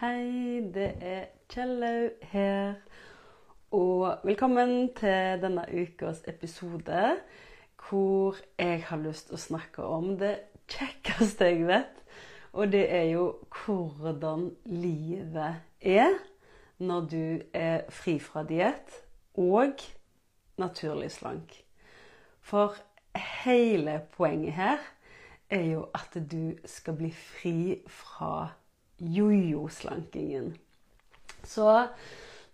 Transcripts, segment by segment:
hei. Det er Kjellaug her. Og velkommen til denne ukas episode hvor jeg har lyst til å snakke om det kjekkeste jeg vet. Og det er jo hvordan livet er når du er fri fra diett og naturlig slank. For hele poenget her er jo at du skal bli fri fra jojo-slankingen. Så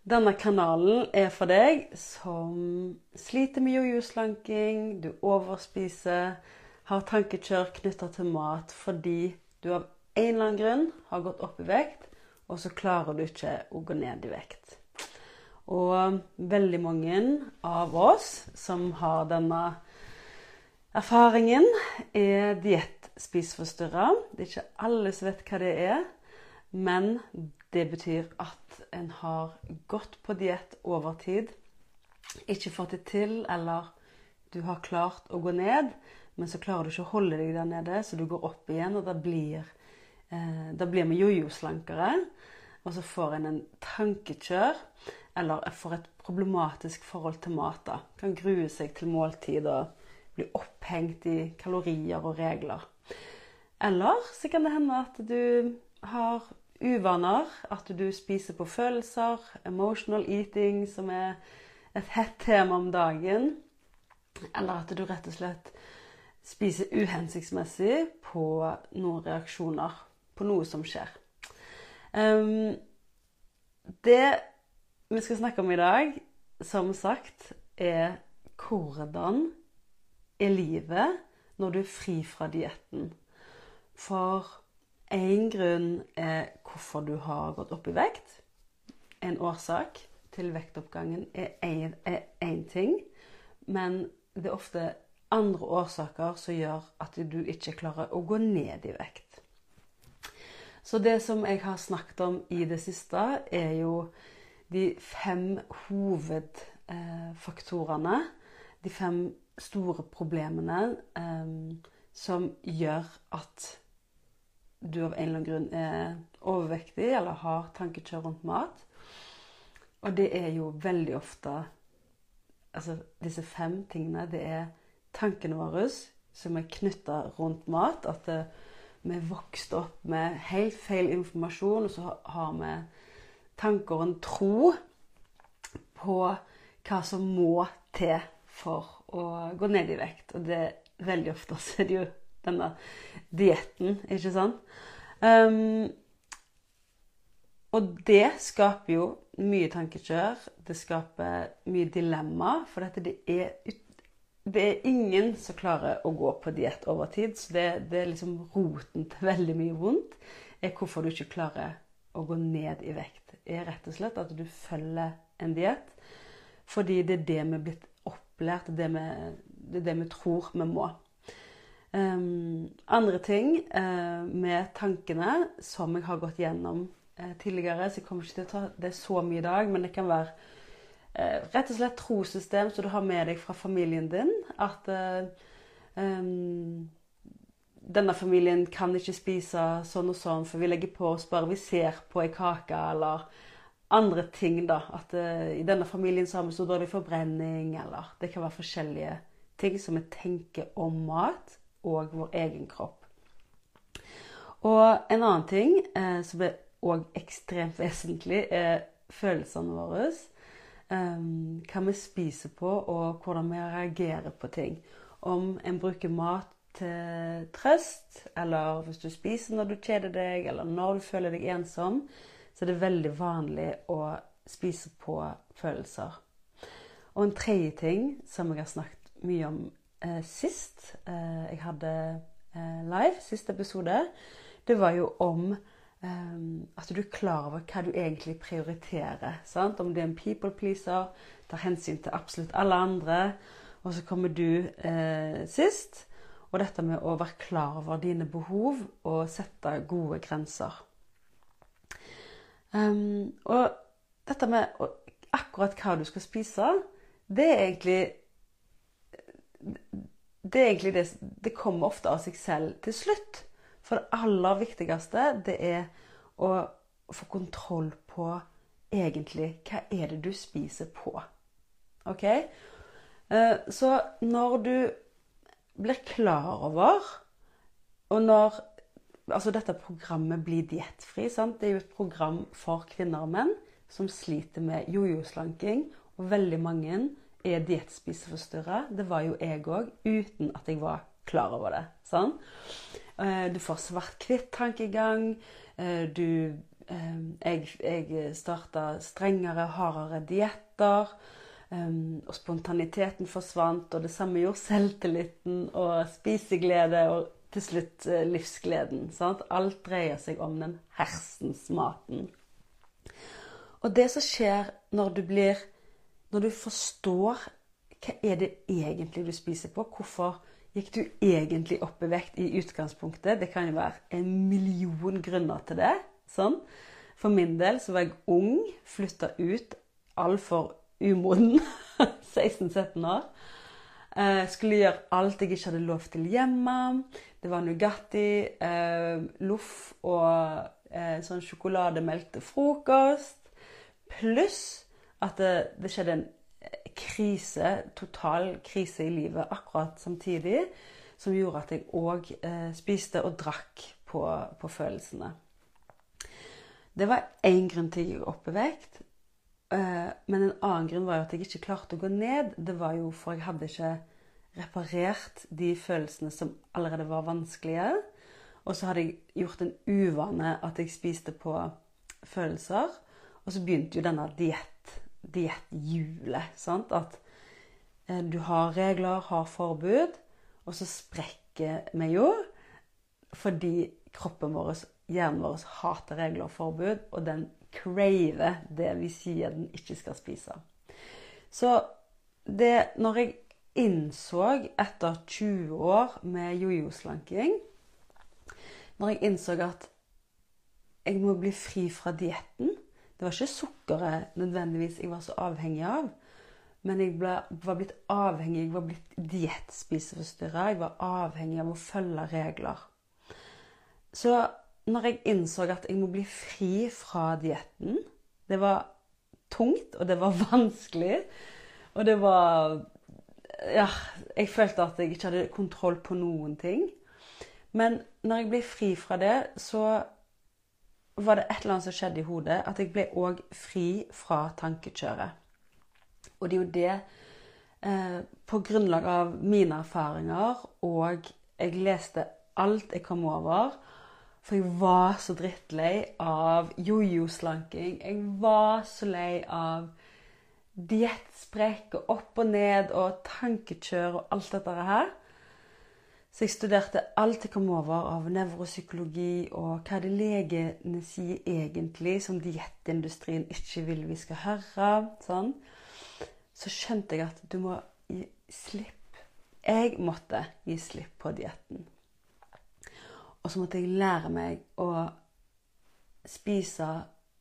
denne kanalen er for deg som sliter med jojo-slanking, du overspiser, har tankekjør knytta til mat fordi du av en eller annen grunn har gått opp i vekt, og så klarer du ikke å gå ned i vekt. Og veldig mange av oss som har denne erfaringen, er diettspiseforstyrra. Det er ikke alle som vet hva det er. Men det betyr at en har gått på diett over tid, ikke fått det til, eller du har klart å gå ned, men så klarer du ikke å holde deg der nede, så du går opp igjen, og da blir, eh, blir vi jojo-slankere. Og så får en en tankekjør, eller får et problematisk forhold til mat. da. Kan grue seg til måltid og bli opphengt i kalorier og regler. Eller så kan det hende at du har uvaner. At du spiser på følelser. Emotional eating, som er et hett tema om dagen. Eller at du rett og slett spiser uhensiktsmessig på noen reaksjoner på noe som skjer. Um, det vi skal snakke om i dag, som sagt, er hvordan er livet når du er fri fra dietten. For Én grunn er hvorfor du har gått opp i vekt. En årsak til vektoppgangen er én ting. Men det er ofte andre årsaker som gjør at du ikke klarer å gå ned i vekt. Så det som jeg har snakket om i det siste, er jo de fem hovedfaktorene. De fem store problemene eh, som gjør at du av en eller annen grunn er overvektig eller har tankekjør rundt mat. Og det er jo veldig ofte Altså disse fem tingene, det er tankene våre som er knytta rundt mat. At det, vi vi vokste opp med helt feil informasjon, og så har vi tanker og en tro på hva som må til for å gå ned i vekt. Og det er veldig ofte så er det jo denne dietten, ikke sant? Um, og det skaper jo mye tankekjør. Det skaper mye dilemma. For dette, det, er, det er ingen som klarer å gå på diett over tid. Så det, det, er liksom roten til veldig mye vondt. er Hvorfor du ikke klarer å gå ned i vekt. er rett og slett at du følger en diett. Fordi det er det vi er blitt opplært, det, det er det vi tror vi må. Um, andre ting uh, med tankene som jeg har gått gjennom uh, tidligere, så jeg kommer ikke til å ta det så mye i dag, men det kan være uh, rett og slett trossystem som du har med deg fra familien din. At um, denne familien kan ikke spise sånn og sånn, for vi legger på oss bare vi ser på ei kake, eller andre ting, da. At i denne familien så har vi så dårlig forbrenning, eller det kan være forskjellige ting som vi tenker om mat og vår egen kropp. Og en annen ting eh, som er òg ekstremt vesentlig, er følelsene våre. Um, hva vi spiser på, og hvordan vi reagerer på ting. Om en bruker mat til trøst, eller hvis du spiser når du kjeder deg, eller når du føler deg ensom, så er det veldig vanlig å spise på følelser. Og en tredje ting som jeg har snakket mye om sist eh, jeg hadde eh, live, siste episode, det var jo om eh, at du er klar over hva du egentlig prioriterer. Sant? Om du er en people pleaser, tar hensyn til absolutt alle andre, og så kommer du eh, sist. Og dette med å være klar over dine behov og sette gode grenser. Um, og dette med akkurat hva du skal spise, det er egentlig det er egentlig det Det kommer ofte av seg selv til slutt. For det aller viktigste, det er å få kontroll på egentlig hva er det du spiser på. OK? Eh, så når du blir klar over, og når altså dette programmet blir diettfri Det er jo et program for kvinner og menn som sliter med jojo-slanking. Og veldig mange er diettspiseforstyrra. Det var jo jeg òg, uten at jeg var klar over det. Sånn? Du får svart-hvitt-tankegang. Eh, du Jeg, jeg starta strengere, hardere dietter. Og spontaniteten forsvant, og det samme gjorde selvtilliten og spiseglede og til slutt eh, livsgleden. Sant? Alt dreier seg om den hersens maten. Og det som skjer når du blir Når du forstår hva er det egentlig du spiser på, hvorfor gikk du egentlig opp i vekt i utgangspunktet? Det kan jo være en million grunner til det. Sånn. For min del så var jeg ung, flytta ut altfor umoden. 16-17 år. Eh, skulle gjøre alt jeg ikke hadde lov til hjemme. Det var Nugatti, eh, loff og eh, sånn sjokolademelk til frokost. Pluss at det, det, skjedde en krise, total krise i livet akkurat samtidig, som gjorde at jeg òg eh, spiste og drakk på, på følelsene. Det var én grunn til at jeg gikk opp i vekt. Eh, men en annen grunn var jo at jeg ikke klarte å gå ned. Det var jo for jeg hadde ikke reparert de følelsene som allerede var vanskelige. Og så hadde jeg gjort en uvane at jeg spiste på følelser. Og så begynte jo denne diett, dietthjulet. At eh, du har regler, har forbud, og så sprekker vi jo fordi kroppen vår, hjernen vår, hater regler og forbud, og den craver det vi sier den ikke skal spise. Så det Når jeg innså etter 20 år med jojo-slanking Når jeg innså at jeg må bli fri fra dietten Det var ikke sukkeret nødvendigvis jeg var så avhengig av. Men jeg ble, var blitt avhengig, jeg var blitt diettspiseforstyrra. Jeg var avhengig av å følge regler. Så når jeg innså at jeg må bli fri fra dietten Det var tungt, og det var vanskelig. Og det var Ja, jeg følte at jeg ikke hadde kontroll på noen ting. Men når jeg ble fri fra det, så var det et eller annet som skjedde i hodet. At jeg ble òg fri fra tankekjøret. Og det er jo det eh, På grunnlag av mine erfaringer, og jeg leste alt jeg kom over, for jeg var så drittlei av jojo-slanking. Jeg var så lei av diettsprekk og opp og ned og tankekjør og alt dette her. Så jeg studerte alt jeg kom over av nevropsykologi og hva det legene sier egentlig, som diettindustrien ikke vil vi skal høre. Sånn. Så skjønte jeg at du må gi slipp. Jeg måtte gi slipp på dietten. Og så måtte jeg lære meg å spise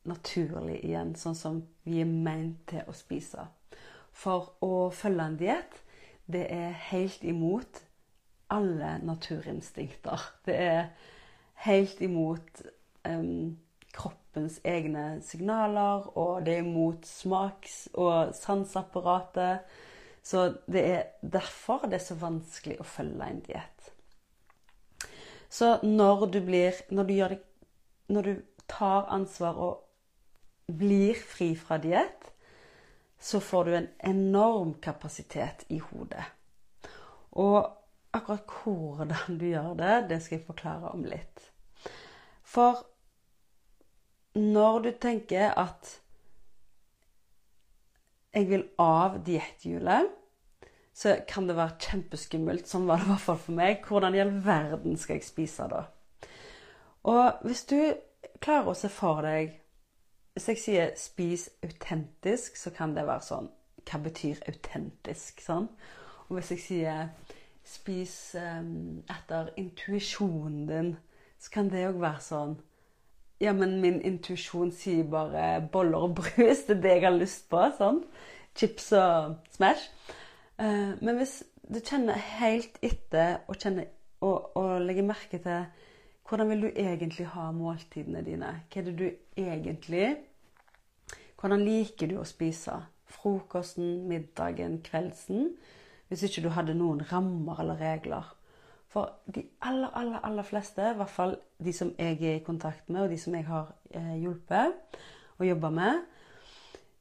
naturlig igjen, sånn som vi er ment til å spise. For å følge en diett, det er helt imot alle naturinstinkter. Det er helt imot um, kroppens egne signaler, og det er imot smaks- og sanseapparatet. Så det er derfor det er så vanskelig å følge en diett. Så når du blir Når du, det, når du tar ansvar og blir fri fra diett, så får du en enorm kapasitet i hodet. Og akkurat hvordan du gjør det, det skal jeg forklare om litt. For når du tenker at jeg vil av dietthjulet så kan det være kjempeskummelt. Sånn var det i hvert fall for meg. Hvordan i all verden skal jeg spise da? Og hvis du klarer å se for deg Hvis jeg sier 'spis autentisk', så kan det være sånn Hva betyr autentisk? Sånn? Og hvis jeg sier 'spis um, etter intuisjonen din', så kan det òg være sånn Ja, men min intuisjon sier bare boller og brus. Det er det jeg har lyst på. Sånn. Chips og Smash. Uh, men hvis du kjenner helt etter og, og, og legger merke til hvordan vil du egentlig ha måltidene dine? Hva er det du egentlig Hvordan liker du å spise? Frokosten, middagen, kveldsen? Hvis ikke du hadde noen rammer eller regler. For de aller, aller, aller fleste, i hvert fall de som jeg er i kontakt med, og de som jeg har eh, hjulpet og jobba med,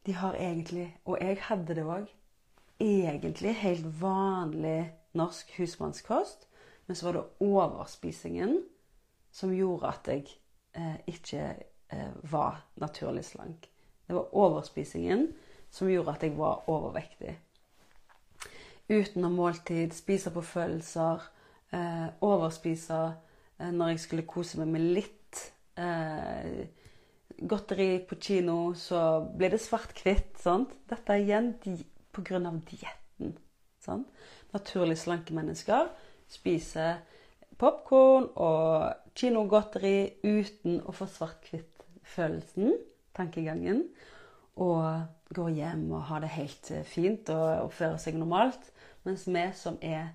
de har egentlig, og jeg hadde det òg, egentlig helt vanlig norsk husmannskost. Men så var det overspisingen som gjorde at jeg eh, ikke eh, var naturlig slank. Det var overspisingen som gjorde at jeg var overvektig. Uten å måltid, spise på følelser, eh, overspise eh, når jeg skulle kose meg med litt eh, godteri på kino, så ble det svart-hvitt. Dette er igjen pga. dietten. Sant? Naturlig slanke mennesker spiser popkorn og kinogodteri uten å få svart-hvitt-følelsen, tankegangen, og går hjem og har det helt eh, fint og oppfører seg normalt. Mens vi som er,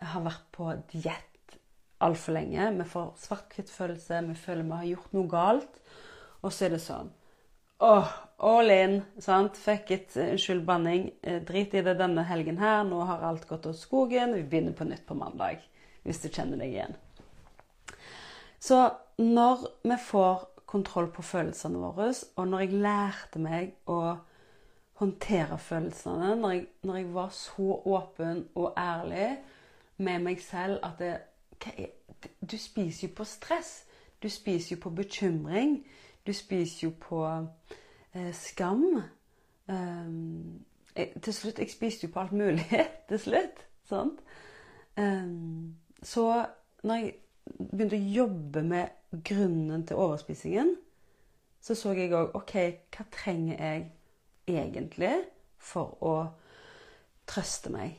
har vært på diett altfor lenge, vi får svart-hvitt-følelse, vi føler vi har gjort noe galt, og så er det sånn Åh, all in. sant? Fuck it. Unnskyld banning. Eh, drit i det denne helgen her. Nå har alt gått åt skogen. Vi begynner på nytt på mandag. Hvis du kjenner deg igjen. Så når vi får kontroll på følelsene våre, og når jeg lærte meg å håndtere følelsene, når jeg, når jeg var så åpen og ærlig med meg selv at det, er, Du spiser jo på stress. Du spiser jo på bekymring. Du spiser jo på eh, skam. Um, jeg, til slutt Jeg spiste jo på alt mulig til slutt. Sant? Um, så når jeg begynte å jobbe med grunnen til overspisingen, så så jeg òg OK, hva trenger jeg egentlig for å trøste meg?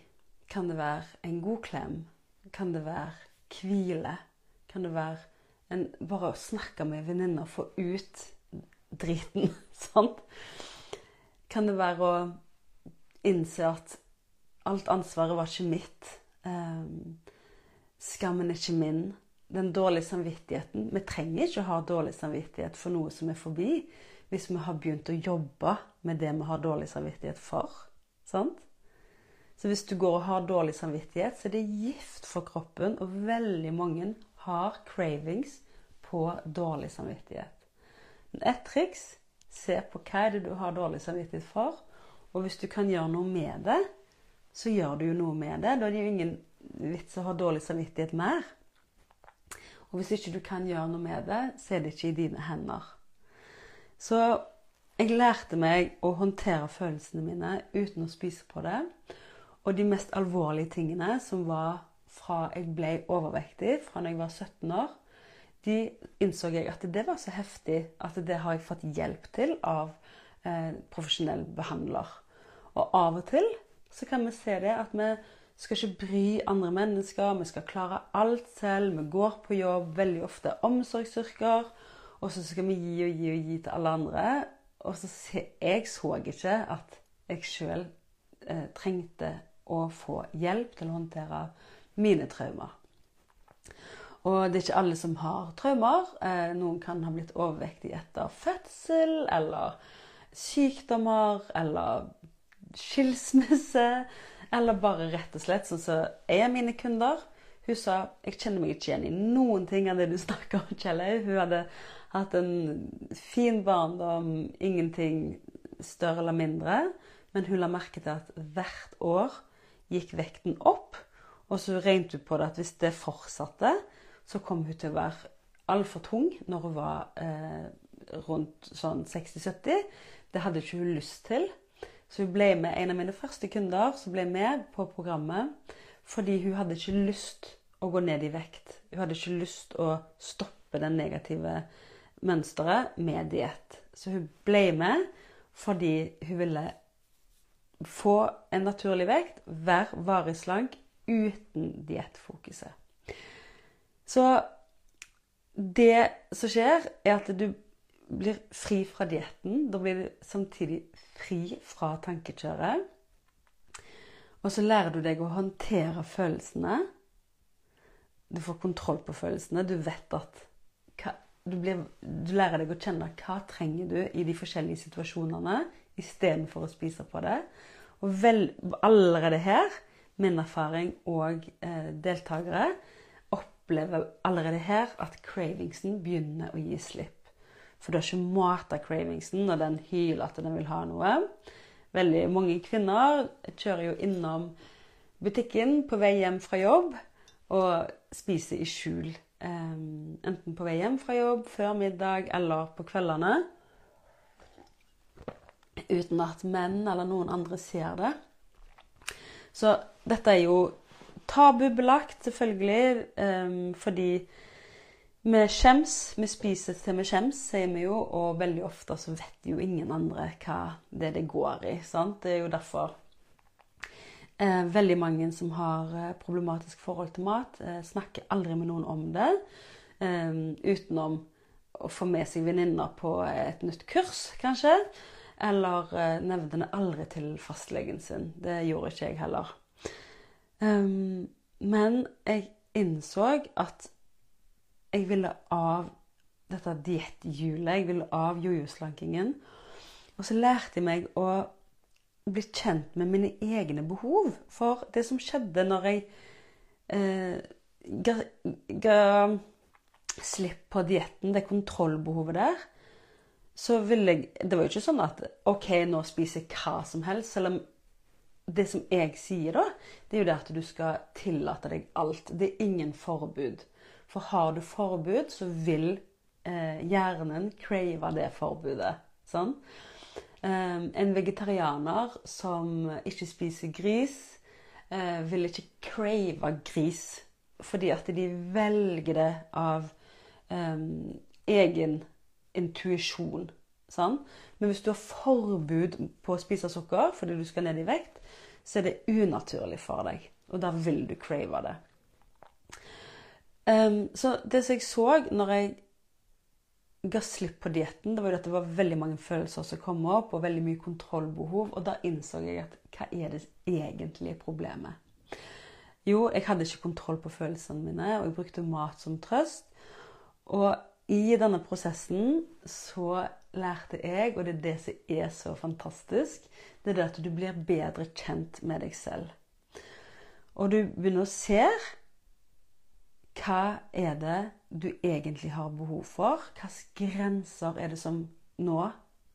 Kan det være en god klem? Kan det være hvile? Kan det være en, bare å snakke med venninner få ut driten? Sant? Kan det være å innse at alt ansvaret var ikke mitt? Um, skammen er ikke min den dårlige samvittigheten. Vi trenger ikke å ha dårlig samvittighet for noe som er forbi, hvis vi har begynt å jobbe med det vi har dårlig samvittighet for. Sant? Så hvis du går og har dårlig samvittighet, så er det gift for kroppen, og veldig mange har cravings på dårlig samvittighet. Et triks se på hva er det du har dårlig samvittighet for, og hvis du kan gjøre noe med det, så gjør du jo noe med det. Da er det jo ingen vits å ha dårlig samvittighet mer. Og hvis ikke du kan gjøre noe med det, så er det ikke i dine hender. Så jeg lærte meg å håndtere følelsene mine uten å spise på det. Og de mest alvorlige tingene, som var fra jeg ble overvektig, fra da jeg var 17 år, de innså jeg at det var så heftig at det har jeg fått hjelp til av eh, profesjonell behandler. Og av og til så kan vi se det at vi skal ikke bry andre mennesker. Vi skal klare alt selv. Vi går på jobb, veldig ofte omsorgsyrker. Og så skal vi gi og gi og gi til alle andre. Og så se, jeg så ikke at jeg sjøl eh, trengte å få hjelp til å håndtere mine traumer. Og det er ikke alle som har traumer. Eh, noen kan ha blitt overvektige etter fødsel eller sykdommer eller skilsmisse. Eller bare rett og slett sånn som så er mine kunder. Hun sa jeg kjenner meg ikke igjen i noen ting av det du snakker om, Kjell. Hun hadde hatt en fin barndom, ingenting større eller mindre. Men hun la merke til at hvert år gikk vekten opp. Og så regnet hun på det at hvis det fortsatte, så kom hun til å være altfor tung når hun var eh, rundt sånn 60-70. Det hadde ikke hun lyst til. Så hun ble med en av mine første kunder som ble med på programmet fordi hun hadde ikke lyst å gå ned i vekt. Hun hadde ikke lyst å stoppe det negative mønsteret med diett. Så hun ble med fordi hun ville få en naturlig vekt, være varig slank uten diettfokuset. Så det som skjer, er at du blir fri fra dietten. Da blir du samtidig fri fra tankekjøret. Og så lærer du deg å håndtere følelsene. Du får kontroll på følelsene. Du vet at hva, du, blir, du, lærer deg å kjenne hva trenger du i de forskjellige situasjonene istedenfor å spise på det. Og vel, allerede her, min erfaring og eh, deltakere, opplever allerede her at cravingsen begynner å gi slipp. For du har ikke mata cravingsen når den hyler at den vil ha noe. Veldig mange kvinner kjører jo innom butikken på vei hjem fra jobb og spiser i skjul. Um, enten på vei hjem fra jobb, før middag eller på kveldene. Uten at menn eller noen andre ser det. Så dette er jo tabubelagt, selvfølgelig, um, fordi vi skjems. Vi spiser til vi skjems, sier vi jo. Og veldig ofte så vet jo ingen andre hva det det går i. sant? Det er jo derfor Eh, veldig mange som har eh, problematisk forhold til mat, eh, snakker aldri med noen om det. Eh, utenom å få med seg venninner på et nytt kurs, kanskje. Eller eh, nevner det aldri til fastlegen sin. Det gjorde ikke jeg heller. Um, men jeg innså at jeg ville av dette dietthjulet. Jeg ville av jojo-slankingen. Og så lærte jeg meg å bli kjent med mine egne behov. For det som skjedde når jeg eh, ga, ga slipp på dietten, det kontrollbehovet der, så ville jeg Det var jo ikke sånn at OK, nå spiser jeg hva som helst. Selv om det som jeg sier, da, det er jo det at du skal tillate deg alt. Det er ingen forbud. For har du forbud, så vil eh, hjernen crave det forbudet. Sånn? Eh, en vegetarianer som ikke spiser gris, eh, vil ikke crave gris fordi at de velger det av um, egen intuisjon. Sånn? Men hvis du har forbud på å spise sukker fordi du skal ned i vekt, så er det unaturlig for deg. Og da vil du crave det. Um, så det som jeg så når jeg ga slipp på dietten, det var jo at det var veldig mange følelser som kom opp, og veldig mye kontrollbehov. Og da innså jeg at hva er det egentlige problemet? Jo, jeg hadde ikke kontroll på følelsene mine, og jeg brukte mat som trøst. Og i denne prosessen så lærte jeg, og det er det som er så fantastisk, det er det at du blir bedre kjent med deg selv. Og du begynner å se hva er det du egentlig har behov for? Hvilke grenser er det som nå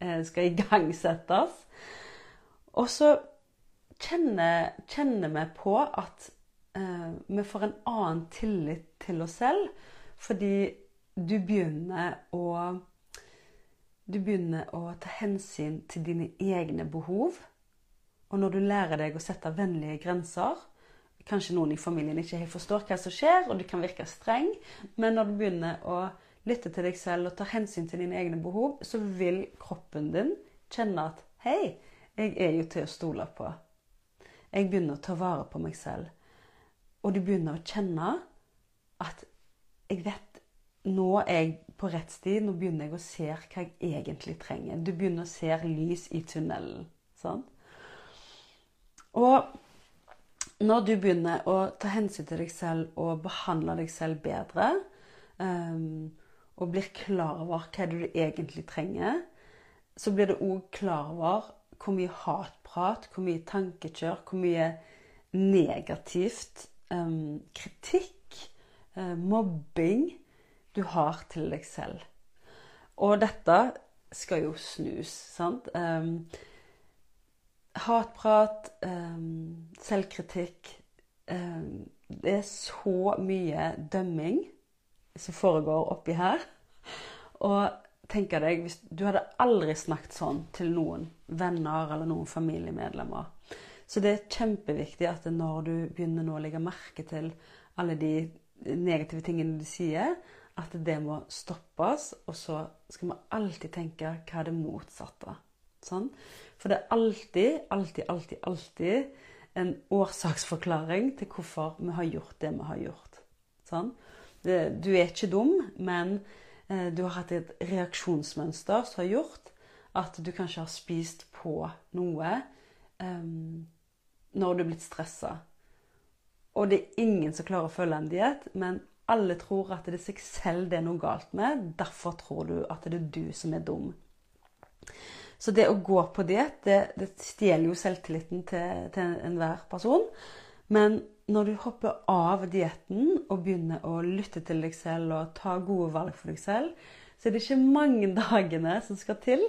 eh, skal igangsettes? Og så kjenner, kjenner vi på at eh, vi får en annen tillit til oss selv, fordi du begynner å Du begynner å ta hensyn til dine egne behov. Og når du lærer deg å sette vennlige grenser, kanskje noen i familien ikke helt forstår hva som skjer, og du kan virke streng, men når du begynner å lytte til deg selv og ta hensyn til dine egne behov, så vil kroppen din kjenne at Hei, jeg er jo til å stole på. Jeg begynner å ta vare på meg selv. Og du begynner å kjenne at jeg vet Nå er jeg på rett sti. Nå begynner jeg å se hva jeg egentlig trenger. Du begynner å se lys i tunnelen. Sånn? Og når du begynner å ta hensyn til deg selv og behandle deg selv bedre, um, og blir klar over hva du egentlig trenger, så blir du òg klar over hvor mye hatprat, hvor mye tankekjør, hvor mye negativt, um, kritikk, uh, mobbing du har til deg selv. Og dette skal jo snus, sant? Um, hatprat, um, selvkritikk um, Det er så mye dømming som foregår oppi her. Og tenker deg, hvis Du hadde aldri snakket sånn til noen venner eller noen familiemedlemmer. Så det er kjempeviktig at når du begynner nå å legge merke til alle de negative tingene du sier, at det må stoppes. Og så skal vi alltid tenke hva er det motsatte. Sånn? For det er alltid, alltid, alltid, alltid en årsaksforklaring til hvorfor vi har gjort det vi har gjort. Sånn? Du er ikke dum, men eh, du har hatt et reaksjonsmønster som har gjort at du kanskje har spist på noe um, når du er blitt stressa. og det er ingen som klarer å følge en diett, men alle tror at det er seg selv det er noe galt med. Derfor tror du at det er du som er dum. Så det å gå på diett, det, det stjeler jo selvtilliten til, til enhver person. Men når du hopper av dietten og begynner å lytte til deg selv og ta gode valg for deg selv, så er det ikke mange dagene som skal til.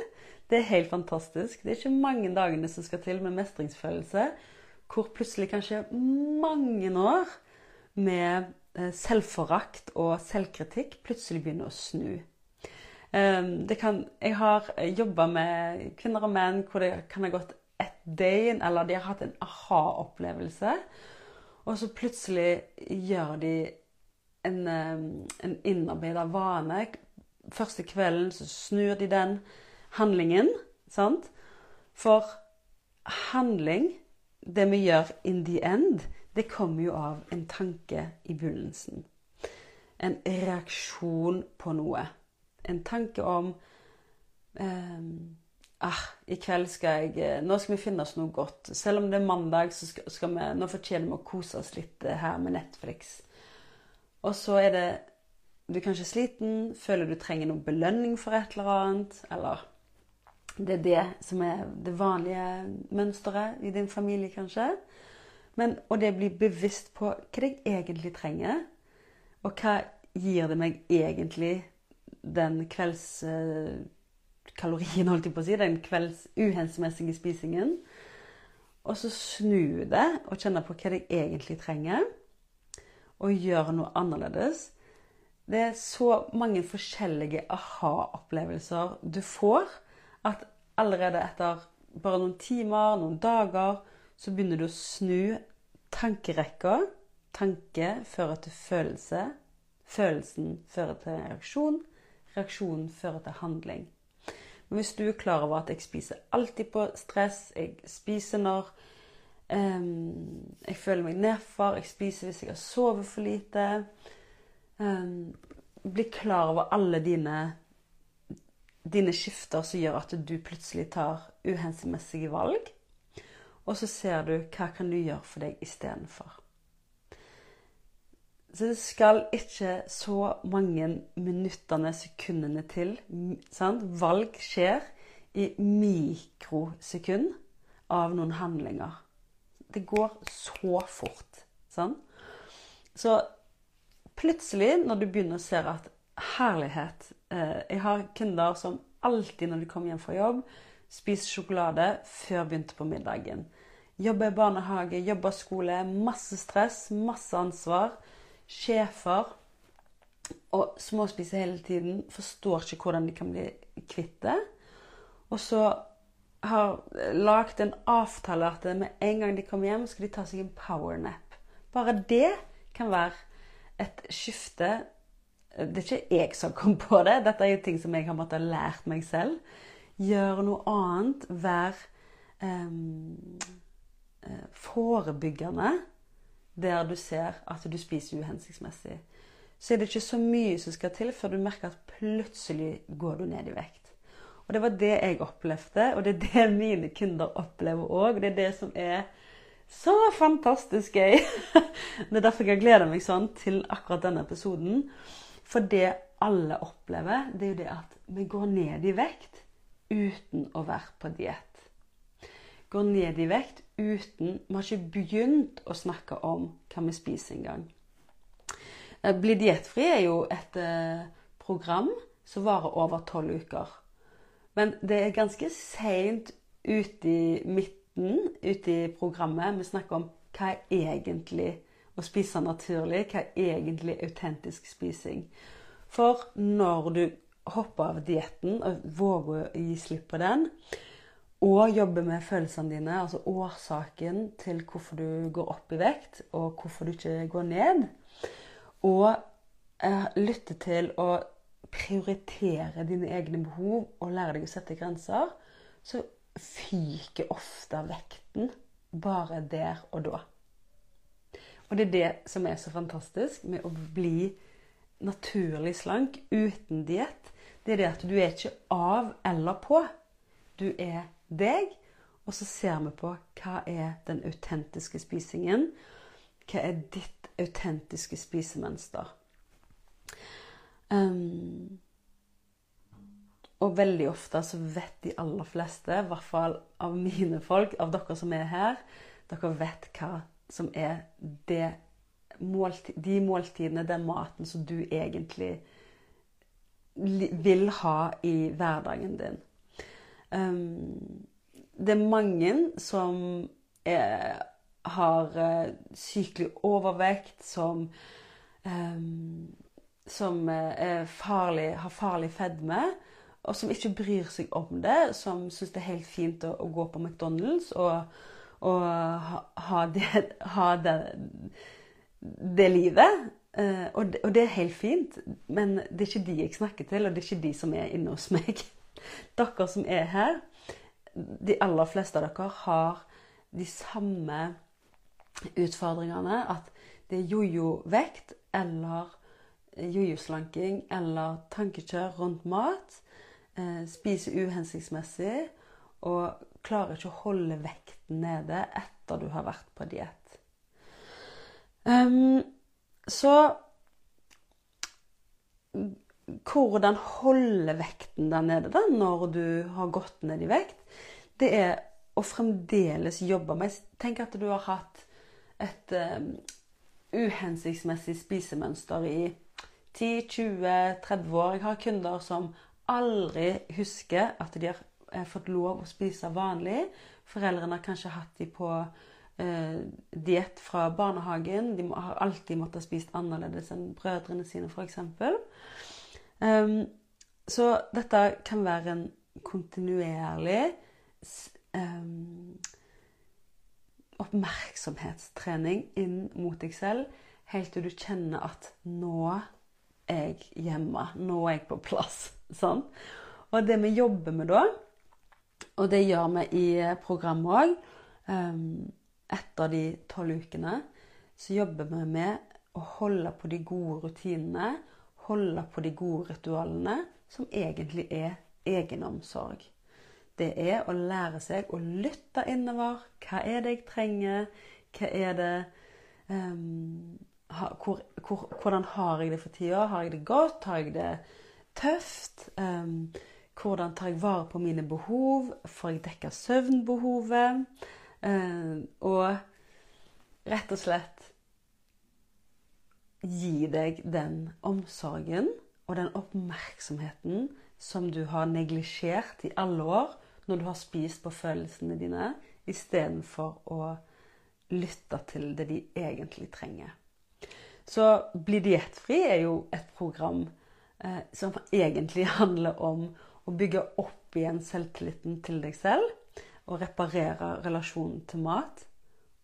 Det er helt fantastisk. Det er ikke mange dagene som skal til med mestringsfølelse, hvor plutselig kanskje mange år med eh, selvforakt og selvkritikk plutselig begynner å snu. Ehm, kan, jeg har jobba med kvinner og menn hvor det kan ha gått et døgn, eller de har hatt en aha-opplevelse. Og så plutselig gjør de en, ehm, en innarbeida vane. Første kvelden så snur de den handlingen. Sant? For handling, det vi gjør in the end, det kommer jo av en tanke i begynnelsen. En reaksjon på noe en tanke om um, ah, i kveld skal jeg eh, Nå skal vi finne oss noe godt. Selv om det er mandag, så skal, skal vi Nå fortjener vi å kose oss litt eh, her med Netflix. Og så er det Du er kanskje sliten, føler du trenger noen belønning for et eller annet. Eller det er det som er det vanlige mønsteret i din familie, kanskje. Men, og det blir bevisst på hva jeg egentlig trenger, og hva gir det meg egentlig den kveldskalorien, holdt jeg på å si, den kvelds uhensiktsmessige spisingen. Og så snu det og kjenne på hva jeg egentlig trenger, og gjøre noe annerledes. Det er så mange forskjellige aha-opplevelser du får, at allerede etter bare noen timer, noen dager, så begynner du å snu tankerekka. Tanke fører til følelse. Følelsen fører til reaksjon reaksjonen fører til handling. Men hvis du er klar over at jeg spiser alltid på stress, jeg spiser når um, jeg føler meg nedfor, jeg spiser hvis jeg har sovet for lite um, Bli klar over alle dine, dine skifter som gjør at du plutselig tar uhensiktsmessige valg. Og så ser du hva kan du gjøre for deg istedenfor. Så det skal ikke så mange minuttene, sekundene til. Sant? Valg skjer i mikrosekund av noen handlinger. Det går så fort. Sant? Så plutselig, når du begynner å se at herlighet eh, Jeg har kunder som alltid når de kommer hjem fra jobb, spiser sjokolade før begynte på middagen. Jobber i barnehage, jobber skole. Masse stress, masse ansvar sjefer og småspiser hele tiden, forstår ikke hvordan de kan bli kvitt det. Og så har lagd en avtale at med en gang de kommer hjem, skal de ta seg en powernap. Bare det kan være et skifte. Det er ikke jeg som kom på det. Dette er jo ting som jeg har måttet lært meg selv. Gjøre noe annet. Være um, forebyggende der du ser at du spiser uhensiktsmessig, så er det ikke så mye som skal til før du merker at plutselig går du ned i vekt. Og Det var det jeg opplevde, og det er det mine kunder opplever òg. Det er det som er så fantastisk gøy. Det er derfor jeg gleder meg sånn til akkurat denne episoden. For det alle opplever, det er jo det at vi går ned i vekt uten å være på diett går ned i vekt uten Vi har ikke begynt å snakke om hva vi spiser engang. Eh, Bli diettfri er jo et eh, program som varer over tolv uker. Men det er ganske seint ute i midten ute i programmet vi snakker om hva er egentlig å spise naturlig, hva er egentlig autentisk spising. For når du hopper av dietten og våger å gi slipp på den, og jobbe med følelsene dine, altså årsaken til hvorfor du går opp i vekt, og hvorfor du ikke går ned. Og eh, lytte til å prioritere dine egne behov og lære deg å sette grenser, så fyker ofte vekten bare der og da. Og det er det som er så fantastisk med å bli naturlig slank uten diett. Det er det at du er ikke av eller på. Du er deg, og så ser vi på hva er den autentiske spisingen. Hva er ditt autentiske spisemønster? Um, og veldig ofte så vet de aller fleste, i hvert fall av mine folk, av dere som er her, dere vet hva som er det de måltidene, den maten som du egentlig vil ha i hverdagen din. Um, det er mange som er, har uh, sykelig overvekt, som um, som eh, farlig, har farlig fedme, og som ikke bryr seg om det, som syns det er helt fint å, å gå på McDonald's og, og ha, ha, det, ha det, det, livet. Eh, og, det, og, det, er helt fint, men det er ikke de jeg snakker til, og det er ikke de som er inne hos meg. Dere som er her, de aller fleste av dere har de samme utfordringene. At det er jojo-vekt eller jojo-slanking eller tankekjør rundt mat. Spise uhensiktsmessig og klarer ikke å holde vekten nede etter du har vært på diett. Um, så hvordan holde vekten der nede da, når du har gått ned i vekt, det er å fremdeles jobbe med Tenk at du har hatt et um, uhensiktsmessig spisemønster i 10-20-30 år. Jeg har kunder som aldri husker at de har eh, fått lov å spise vanlig. Foreldrene har kanskje hatt de på eh, diett fra barnehagen. De har alltid måttet spist annerledes enn brødrene sine, f.eks. Um, så dette kan være en kontinuerlig um, oppmerksomhetstrening inn mot deg selv, helt til du kjenner at nå er jeg hjemme. Nå er jeg på plass. Sånn. Og det vi jobber med da, og det gjør vi i programmet òg um, Etter de tolv ukene så jobber vi med å holde på de gode rutinene, holde på de gode ritualene, som egentlig er egenomsorg. Det er å lære seg å lytte innover. Hva er det jeg trenger? Hva er det um, hvor, hvor, hvordan har jeg det for tida? Har jeg det godt? Har jeg det tøft? Um, hvordan tar jeg vare på mine behov? Får jeg dekka søvnbehovet? Um, og rett og slett gi deg den omsorgen og den oppmerksomheten som du har neglisjert i alle år når du har spist på følelsene dine, istedenfor å lytte til det de egentlig trenger. Så Bli diettfri er jo et program eh, som egentlig handler om å bygge opp igjen selvtilliten til deg selv. Og reparere relasjonen til mat.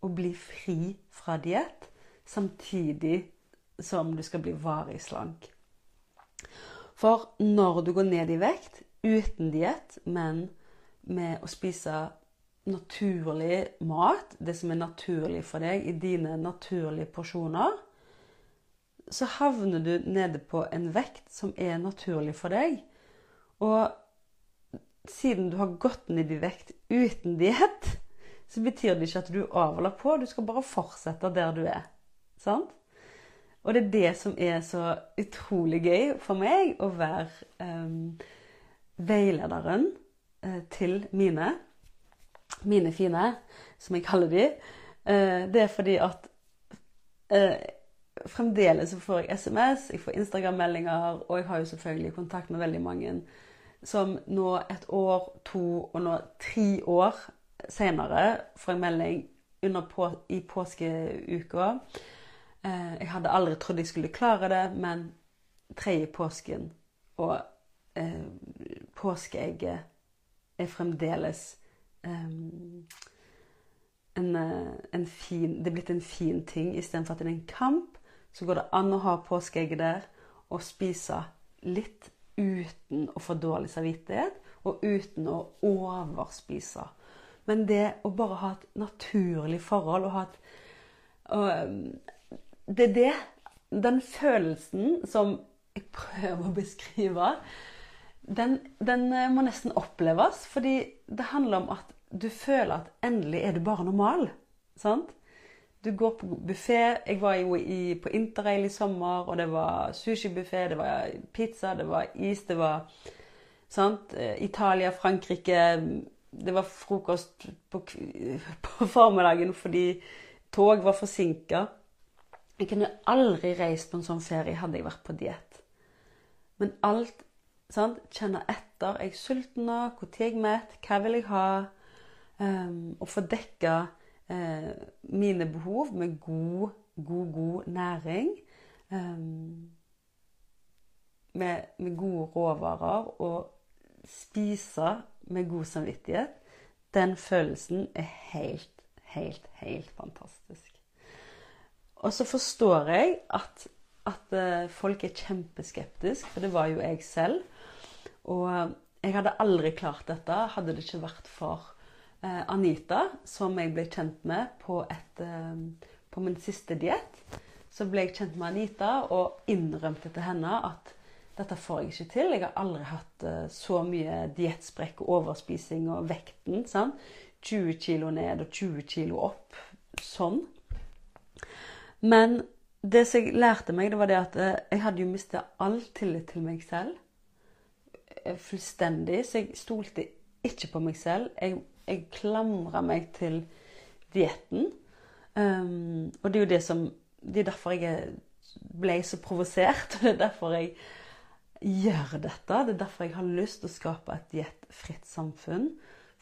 Og bli fri fra diett. Samtidig som du skal bli varig slank. For når du går ned i vekt uten diett, men med å spise naturlig mat, det som er naturlig for deg i dine naturlige porsjoner, så havner du nede på en vekt som er naturlig for deg. Og siden du har gått ned i vekt uten diett, så betyr det ikke at du overla på. Du skal bare fortsette der du er. Sant? Og det er det som er så utrolig gøy for meg, å være um, veilederen uh, til mine. Mine fine, som jeg kaller de. Uh, det er fordi at uh, fremdeles får jeg SMS, jeg får Instagram-meldinger, og jeg har jo selvfølgelig kontakt med veldig mange som nå et år, to og nå tre år senere får jeg melding på, i påskeuka. Eh, jeg hadde aldri trodd jeg skulle klare det, men tredje påsken og eh, påskeegget er fremdeles um, en, eh, en fin, det er blitt en fin ting istedenfor at det er en kamp så går det an å ha påskeegget der og spise litt uten å få dårlig samvittighet, og uten å overspise. Men det å bare ha et naturlig forhold og ha et og, Det er det Den følelsen som jeg prøver å beskrive, den, den eh, må nesten oppleves. Fordi det handler om at du føler at endelig er du bare normal. Sant? Du går på buffé. Jeg var jo i, på interrail i sommer, og det var sushibuffé, det var pizza, det var is, det var sant? Eh, Italia, Frankrike Det var frokost på, på formiddagen fordi tog var forsinka. Jeg kunne aldri reist på en sånn ferie hadde jeg vært på diett. Men alt sant? Kjenne etter. Er jeg sulten nå? Når er jeg mett? Hva vil jeg ha? Um, og få dekka uh, mine behov med god, god, god næring. Um, med, med, gode råvarer og spise med god samvittighet. Den følelsen er helt, helt, helt fantastisk. Og så forstår jeg at, at uh, folk er kjempeskeptiske, for det var jo jeg selv. Og uh, jeg hadde aldri klart dette hadde det ikke vært for uh, Anita, som jeg ble kjent med på, et, på min siste diett. Så ble jeg kjent med Anita og innrømte til henne at dette får jeg ikke til. Jeg har aldri hatt så mye diettsprekk og overspising og vekten. Sant? 20 kilo ned og 20 kilo opp. Sånn. Men det som jeg lærte meg, det var det at eh, jeg hadde jo mista all tillit til meg selv. Eh, fullstendig. Så jeg stolte ikke på meg selv. Jeg, jeg klamra meg til dietten. Um, og det er jo det som Det er derfor jeg ble så provosert. Og det er derfor jeg gjør dette. Det er derfor jeg har lyst til å skape et diettfritt samfunn.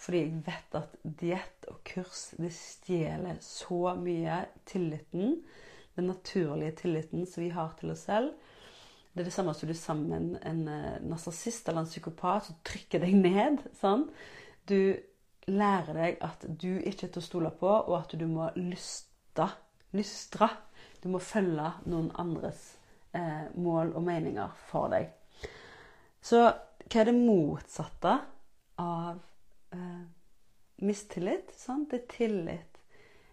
Fordi jeg vet at diett og kurs det stjeler så mye tilliten den naturlige tilliten som vi har til oss selv. Det er det samme som du sammen en eh, narsissist eller en psykopat som trykker deg ned. Sånn. Du lærer deg at du ikke er til å stole på, og at du må lyste. Lystre. Du må følge noen andres eh, mål og meninger for deg. Så hva er det motsatte av eh, mistillit? Sant? Det er tillit.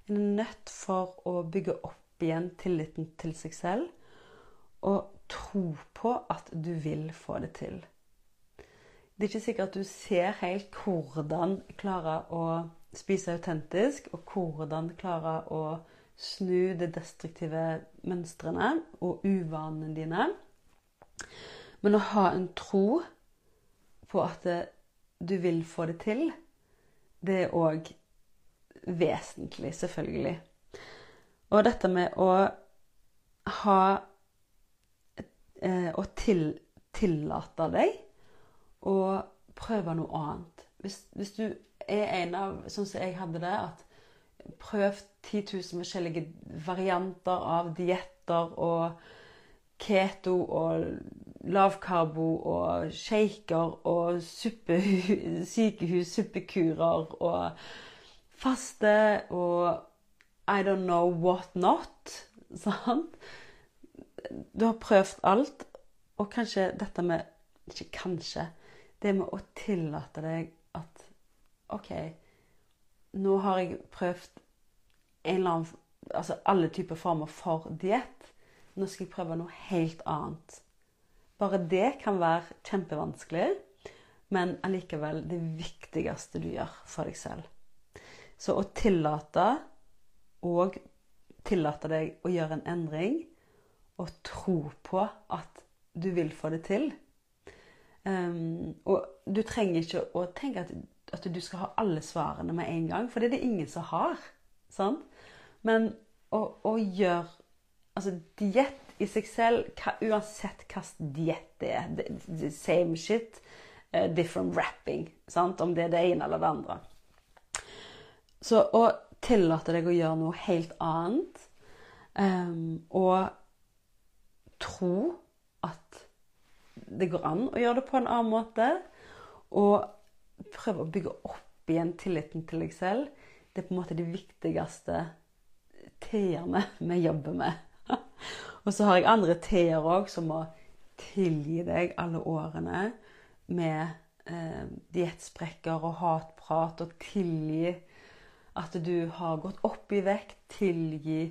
En er nødt for å bygge opp igjen tilliten til seg selv og tro på at du vil få det til. Det er ikke sikkert at du ser helt hvordan klare å spise autentisk, og hvordan klare å snu de destruktive mønstrene og uvanene dine. Men å ha en tro på at du vil få det til, det er òg vesentlig, selvfølgelig. Og dette med å ha eh, Å til, tillate deg å prøve noe annet. Hvis, hvis, du er en av Sånn som jeg hadde det, at prøv 10 000 forskjellige varianter av dietter og keto og lavkarbo og shaker og suppe, sykehus, suppekurer og faste og i don't know what not. Sant? Du har prøvd alt. Og kanskje dette med Ikke kanskje. Det med å tillate deg at OK, nå har jeg prøvd en eller annen Altså alle typer former for diett. Nå skal jeg prøve noe helt annet. Bare det kan være kjempevanskelig, men allikevel det viktigste du gjør for deg selv. Så å tillate og tillate deg å gjøre en endring og tro på at du vil få det til. Um, og du trenger ikke å tenke at, at, du skal ha alle svarene med en gang, for det er det ingen som har. Sant? Men å, å gjøre Altså diett i seg selv, hva, uansett hvilken diett det er the, Same shit, uh, different wrapping. Sant? Om det er det ene eller det andre. Så å tillate deg å gjøre noe helt annet. Um, og tro at det går an å gjøre det på en annen måte. Og prøve å bygge opp igjen tilliten til deg selv. Det er på en måte de viktigste t-ene vi jobber med. og så har jeg andre t-er òg, som må tilgi deg alle årene med eh, diettsprekker og hatprat, og tilgi at du har gått opp i vekt, tilgi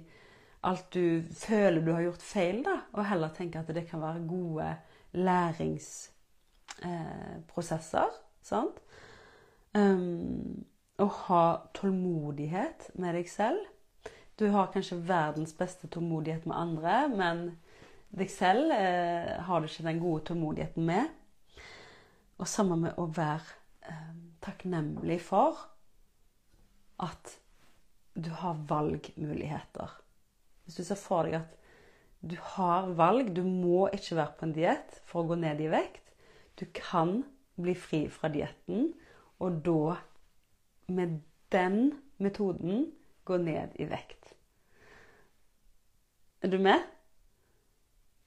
alt du føler du har gjort feil, da, og heller tenke at det kan være gode læringsprosesser. Eh, sant? Um, å ha tålmodighet med deg selv. Du har kanskje verdens beste tålmodighet med andre, men deg selv eh, har du ikke den gode tålmodigheten med. Og sammen med å være eh, takknemlig for at du har valgmuligheter. Hvis du ser for deg at du har valg, du må ikke være på en diett for å gå ned i vekt. Du kan bli fri fra dietten, og da, med den metoden, gå ned i vekt. Er du med?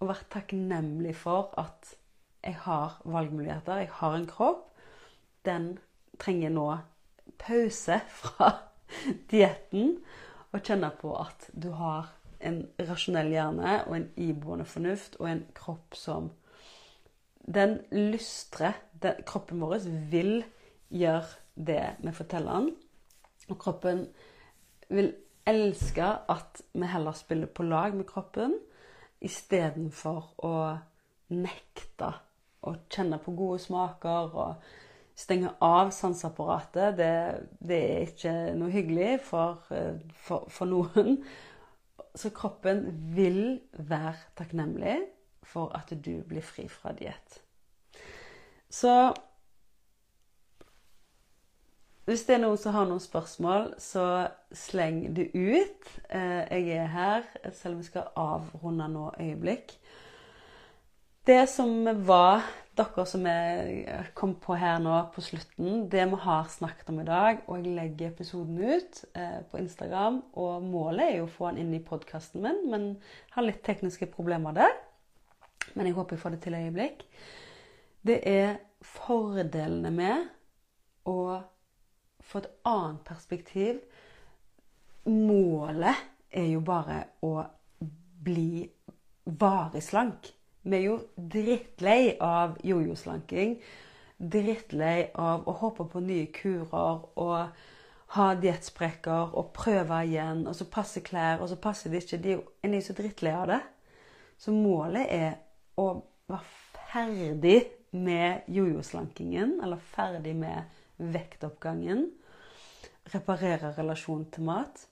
Og vær takknemlig for at jeg har valgmuligheter, jeg har en kropp. Den trenger nå pause fra dietten, og kjenne på at du har en rasjonell hjerne og en iboende fornuft og en kropp som Den lystrer den, Kroppen vår vil gjøre det vi forteller den. Og kroppen vil elske at vi heller spiller på lag med kroppen istedenfor å nekte å kjenne på gode smaker og stenge av sanseapparatet. Det, det, er ikke noe hyggelig for, for, for noen. Så kroppen vil være takknemlig for at du blir fri fra diett. Så hvis det er noen som har noen spørsmål, så sleng det ut. Eh, jeg er her, selv om vi skal avrunde nå øyeblikk. Det som var dere som jeg kom på her nå på slutten, det vi har snakket om i dag, og jeg legger episoden ut eh, på Instagram, og målet er jo å få den inn i podkasten min, men har litt tekniske problemer der. Men jeg håper jeg får det til et øyeblikk. Det er fordelene med å få et annet perspektiv. Målet er jo bare å bli varig slank. Vi er jo drittlei av jojo-slanking. Drittlei av å hoppe på nye kurer og ha diettsprekker og prøve igjen, og så passer klær, og så passer det ikke. De er jo så drittlei av det. Så målet er å være ferdig med jojo-slankingen, eller ferdig med vektoppgangen. Reparere relasjonen til mat.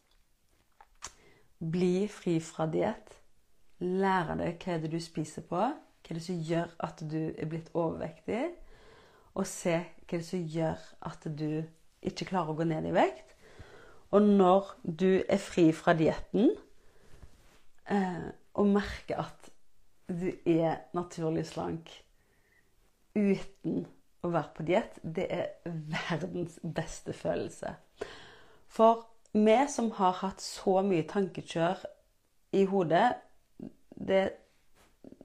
Bli fri fra diett Lære deg hva det er du spiser på, hva det er som gjør at du er blitt overvektig, og se hva det er som gjør at du ikke klarer å gå ned i vekt. Og når du er fri fra dietten, eh, og merker at du er naturlig slank uten å være på diett, det er verdens beste følelse. For vi som har hatt så mye tankekjør i hodet det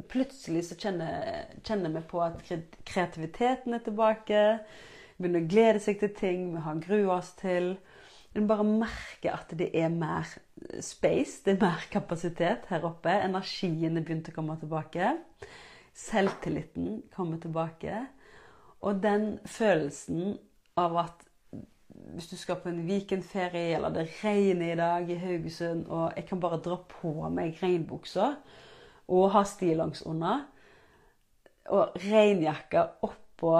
Plutselig så kjenner, vi på at kreativiteten er tilbake. Vi begynner å glede seg til ting vi har grua oss til. En bare merker at det er mer space, det er mer kapasitet her oppe. Energien er begynt å komme tilbake. Selvtilliten kommer tilbake. Og den følelsen av at hvis du skal på en weekendferie, eller det regner i dag i Haugesund, og jeg kan bare dra på meg regnbuksa og ha stillongs under, og regnjakke oppå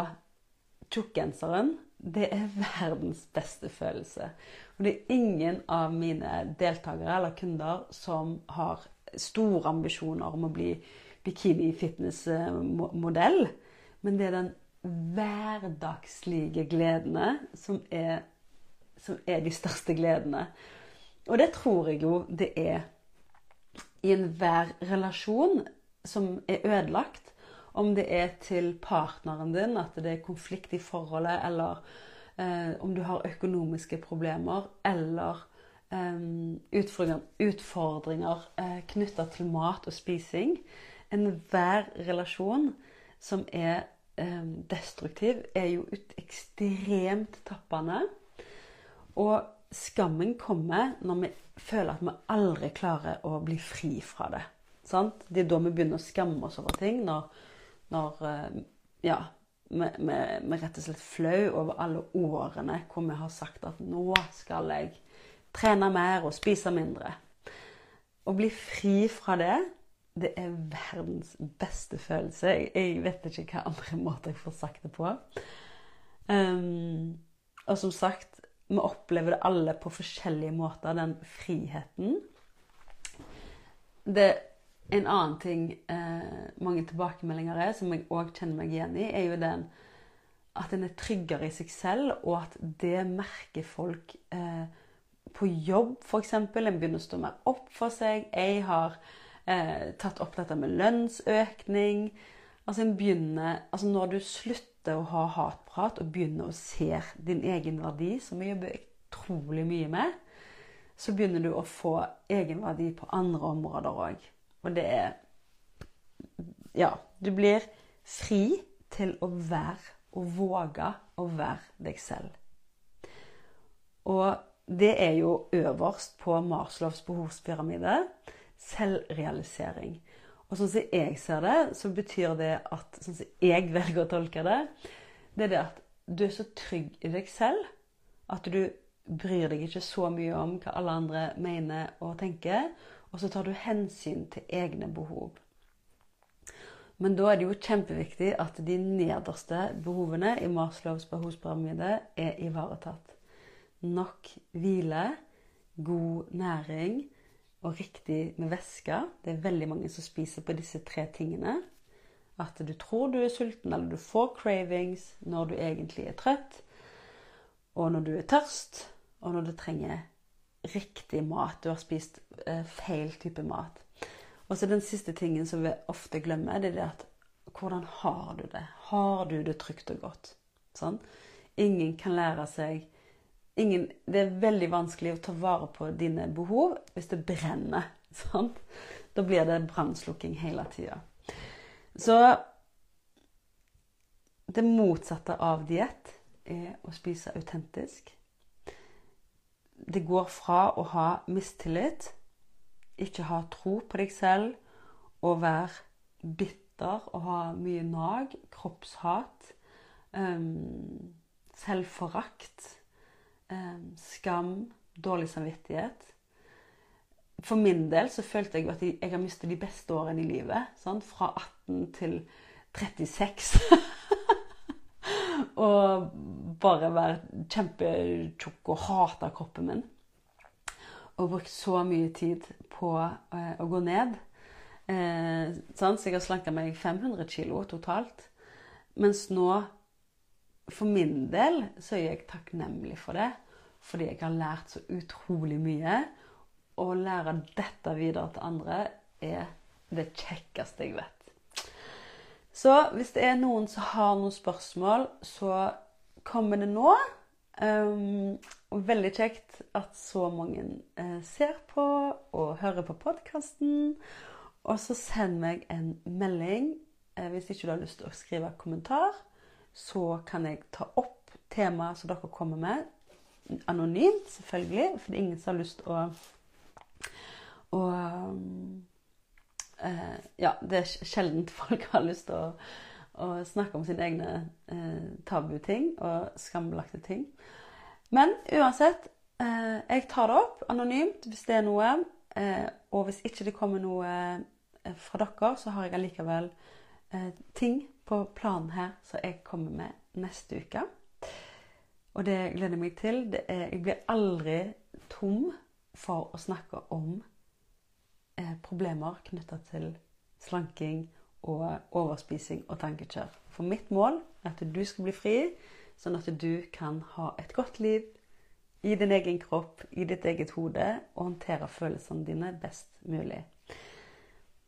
tjukkgenseren, det er verdens beste følelse. Og det er ingen av mine deltakere eller kunder som har store ambisjoner om å bli bikini-fitness-modell, men det er den hverdagslige gledene som er, som er de største gledene. Og det tror jeg jo det er i enhver relasjon som er ødelagt. Om det er til partneren din, at det er konflikt i forholdet, eller eh, om du har økonomiske problemer, eller eh, utfordringer, utfordringer eh, knytta til mat og spising. Enhver relasjon som er eh, destruktiv, er jo ekstremt tappende. Og skammen kommer når vi føler at vi aldri klarer å bli fri fra det. Sant? Det er da vi begynner å skamme oss over ting. Når, når eh, ja, vi, vi, vi rett og slett flau over alle årene hvor vi har sagt at nå skal jeg trene mer og spise mindre. Å bli fri fra det, det er verdens beste følelse. Jeg, jeg vet ikke hva andre måter jeg får sagt det på. Um, og som sagt, vi opplever det alle på forskjellige måter, den friheten. Det En annen ting eh, mange tilbakemeldinger er, som jeg òg kjenner meg igjen i, er jo den at en er tryggere i seg selv, og at det merker folk eh, på jobb, f.eks. En begynner å stå mer opp for seg. Jeg har eh, tatt opp dette med lønnsøkning. Altså, en begynner, altså Når du slutter å ha hatprat og begynne å se din egen verdi, som vi jobber utrolig mye med, så begynner du å få egenverdi på andre områder òg. Og det er Ja, du blir fri til å være og våge å være deg selv. Og det er jo øverst på Marslovs behovspyramide selvrealisering. Og sånn som jeg ser det, så betyr det at Sånn som jeg velger å tolke det, det er det at du er så trygg i deg selv at du bryr deg ikke så mye om hva alle andre mener og tenker. Og så tar du hensyn til egne behov. Men da er det jo kjempeviktig at de nederste behovene i Maslows behovspyramide er ivaretatt. Nok hvile, god næring og riktig med væske. Det er veldig mange som spiser på disse tre tingene. At du tror du er sulten, eller du får cravings når du egentlig er trøtt. Og når du er tørst, og når du trenger riktig mat. Du har spist eh, feil type mat. Og så den siste tingen som vi ofte glemmer, det er det at hvordan har du det? Har du det trygt og godt? Sånn? Ingen kan lære seg ingen, Det er veldig vanskelig å ta vare på dine behov hvis det brenner. Sant? Da blir det brannslukking hele tida. Så det motsatte av diett er å spise autentisk det går fra å ha mistillit, ikke ha tro på deg selv, å være bitter og ha mye nag, kroppshat, um, selvforakt, skam, dårlig samvittighet. For min del så følte jeg at jeg har mistet de beste årene i livet. Sant? Fra 18 til 36. og bare være kjempetjukk og hate kroppen min. Og brukt så mye tid på eh, å gå ned. Eh, så jeg har slanka meg 500 kilo totalt. Mens nå, for min del, så er jeg takknemlig for det. Fordi jeg har lært så utrolig mye. Å lære dette videre til andre er det kjekkeste jeg vet. Så hvis det er noen som har noen spørsmål, så kommer det nå. Um, veldig kjekt at så mange uh, ser på og hører på podkasten. Og så send meg en melding uh, hvis ikke du har lyst til å skrive kommentar. Så kan jeg ta opp temaet som dere kommer med, anonymt, selvfølgelig. For det er ingen som har lyst å, å eh, Ja, det er sjelden folk har lyst til å, å snakke om sine egne eh, tabuting og skambelagte ting. Men uansett, eh, jeg tar det opp anonymt hvis det er noe. Eh, og hvis ikke det kommer noe eh, fra dere, så har jeg allikevel eh, ting på planen her som jeg kommer med neste uke. Og det gleder jeg meg til. Er, jeg blir aldri tom for å snakke om Eh, problemer knytta til slanking og overspising og tankekjør. For mitt mål er at du skal bli fri, sånn at du kan ha et godt liv i din egen kropp, i ditt eget hode, og håndtere følelsene dine best mulig.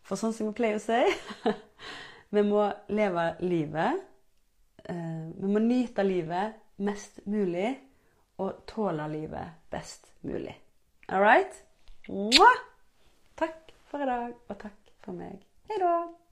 For sånn som vi pleier å si Vi må leve livet eh, Vi må nyte livet mest mulig og tåle livet best mulig. All right? Takk for i dag, og takk for meg. Hei da!